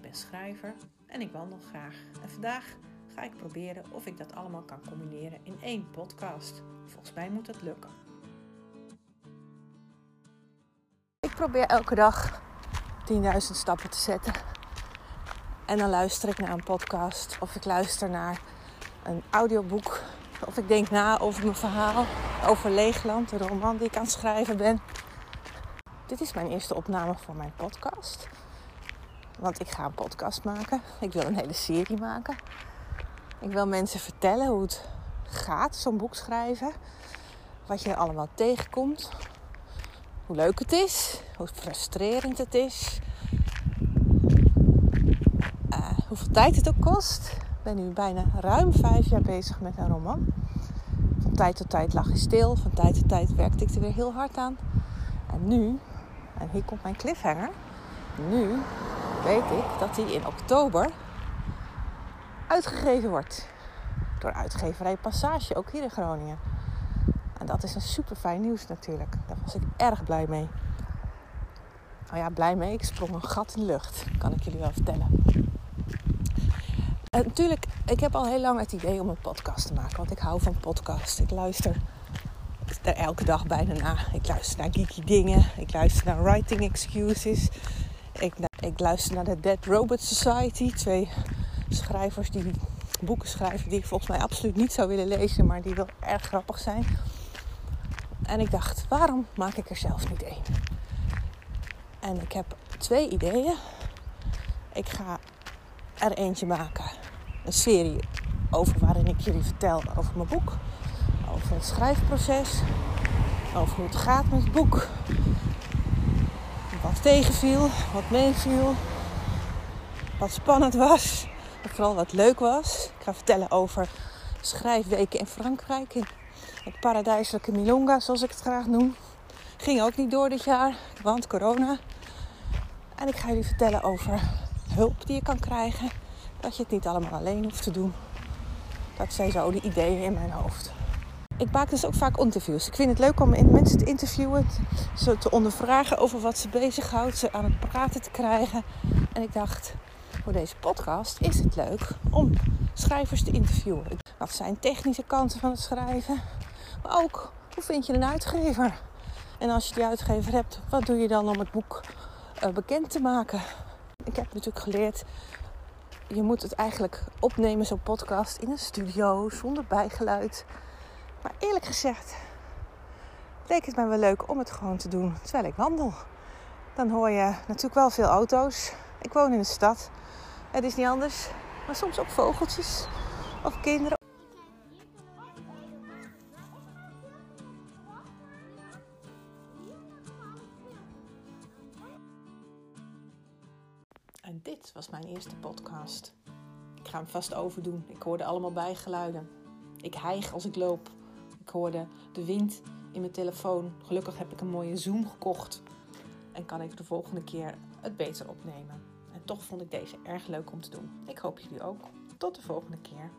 ben schrijver en ik wandel graag. En vandaag ga ik proberen of ik dat allemaal kan combineren in één podcast. Volgens mij moet dat lukken. Ik probeer elke dag 10.000 stappen te zetten. En dan luister ik naar een podcast of ik luister naar een audioboek. Of ik denk na over mijn verhaal, over Leegland, de roman die ik aan het schrijven ben. Dit is mijn eerste opname voor mijn podcast. Want ik ga een podcast maken. Ik wil een hele serie maken. Ik wil mensen vertellen hoe het gaat, zo'n boek schrijven. Wat je allemaal tegenkomt. Hoe leuk het is. Hoe frustrerend het is. Uh, hoeveel tijd het ook kost. Ik ben nu bijna ruim vijf jaar bezig met een roman. Van tijd tot tijd lag ik stil. Van tijd tot tijd werkte ik er weer heel hard aan. En nu, en hier komt mijn cliffhanger. Nu weet ik dat hij in oktober uitgegeven wordt. Door uitgeverij Passage, ook hier in Groningen. En dat is een super fijn nieuws natuurlijk. Daar was ik erg blij mee. Nou ja, blij mee. Ik sprong een gat in de lucht. Kan ik jullie wel vertellen. En natuurlijk, ik heb al heel lang het idee om een podcast te maken. Want ik hou van podcasts. Ik luister er elke dag bijna naar. Ik luister naar geeky dingen. Ik luister naar writing excuses. Ik, ik luister naar de Dead Robot Society. Twee schrijvers die boeken schrijven die ik volgens mij absoluut niet zou willen lezen, maar die wel erg grappig zijn. En ik dacht, waarom maak ik er zelf niet één? En ik heb twee ideeën. Ik ga er eentje maken. Een serie over waarin ik jullie vertel over mijn boek. Over het schrijfproces. Over hoe het gaat met het boek. Wat tegenviel, wat meeviel. Wat spannend was. Maar vooral wat leuk was. Ik ga vertellen over schrijfweken in Frankrijk. In het paradijselijke Milonga, zoals ik het graag noem. Ging ook niet door dit jaar, want corona. En ik ga jullie vertellen over hulp die je kan krijgen. Dat je het niet allemaal alleen hoeft te doen. Dat zijn zo de ideeën in mijn hoofd. Ik maak dus ook vaak interviews. Ik vind het leuk om mensen te interviewen, ze te ondervragen over wat ze bezighoudt, ze aan het praten te krijgen. En ik dacht, voor deze podcast is het leuk om schrijvers te interviewen. Wat zijn technische kanten van het schrijven? Maar ook, hoe vind je een uitgever? En als je die uitgever hebt, wat doe je dan om het boek uh, bekend te maken? Ik heb natuurlijk geleerd, je moet het eigenlijk opnemen, zo'n podcast, in een studio, zonder bijgeluid. Maar eerlijk gezegd, leek het mij wel leuk om het gewoon te doen terwijl ik wandel. Dan hoor je natuurlijk wel veel auto's. Ik woon in de stad. Het is niet anders. Maar soms ook vogeltjes of kinderen. En dit was mijn eerste podcast. Ik ga hem vast overdoen. Ik hoorde allemaal bijgeluiden. Ik hijg als ik loop. Ik hoorde de wind in mijn telefoon. Gelukkig heb ik een mooie Zoom gekocht. En kan ik de volgende keer het beter opnemen. En toch vond ik deze erg leuk om te doen. Ik hoop jullie ook. Tot de volgende keer.